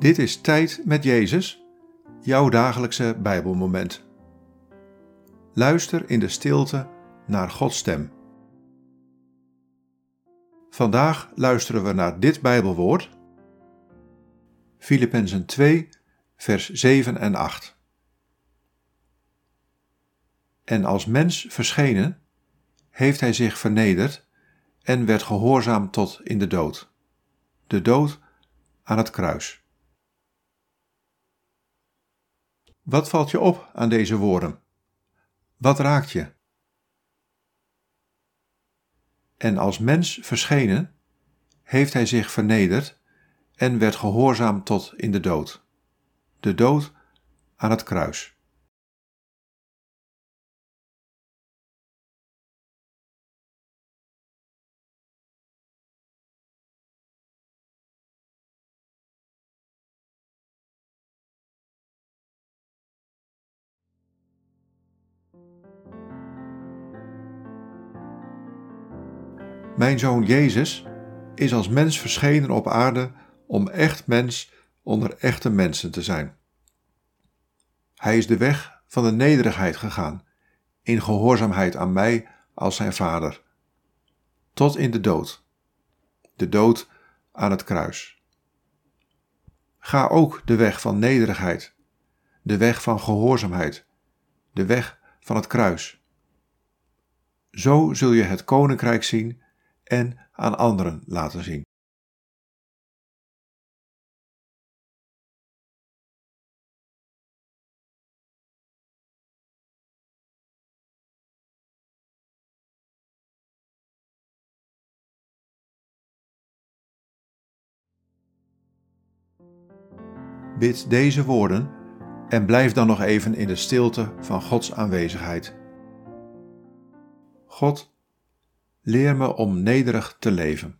Dit is Tijd met Jezus, jouw dagelijkse Bijbelmoment. Luister in de stilte naar Gods stem. Vandaag luisteren we naar dit Bijbelwoord, Filippenzen 2, vers 7 en 8. En als mens verschenen, heeft hij zich vernederd en werd gehoorzaam tot in de dood, de dood aan het kruis. Wat valt je op aan deze woorden? Wat raakt je? En als mens verschenen, heeft hij zich vernederd en werd gehoorzaam tot in de dood, de dood aan het kruis. Mijn zoon Jezus is als mens verschenen op aarde om echt mens onder echte mensen te zijn. Hij is de weg van de nederigheid gegaan, in gehoorzaamheid aan mij als zijn vader, tot in de dood, de dood aan het kruis. Ga ook de weg van nederigheid, de weg van gehoorzaamheid, de weg van het kruis. Zo zul je het koninkrijk zien en aan anderen laten zien. Bid deze woorden en blijf dan nog even in de stilte van Gods aanwezigheid. God, Leer me om nederig te leven.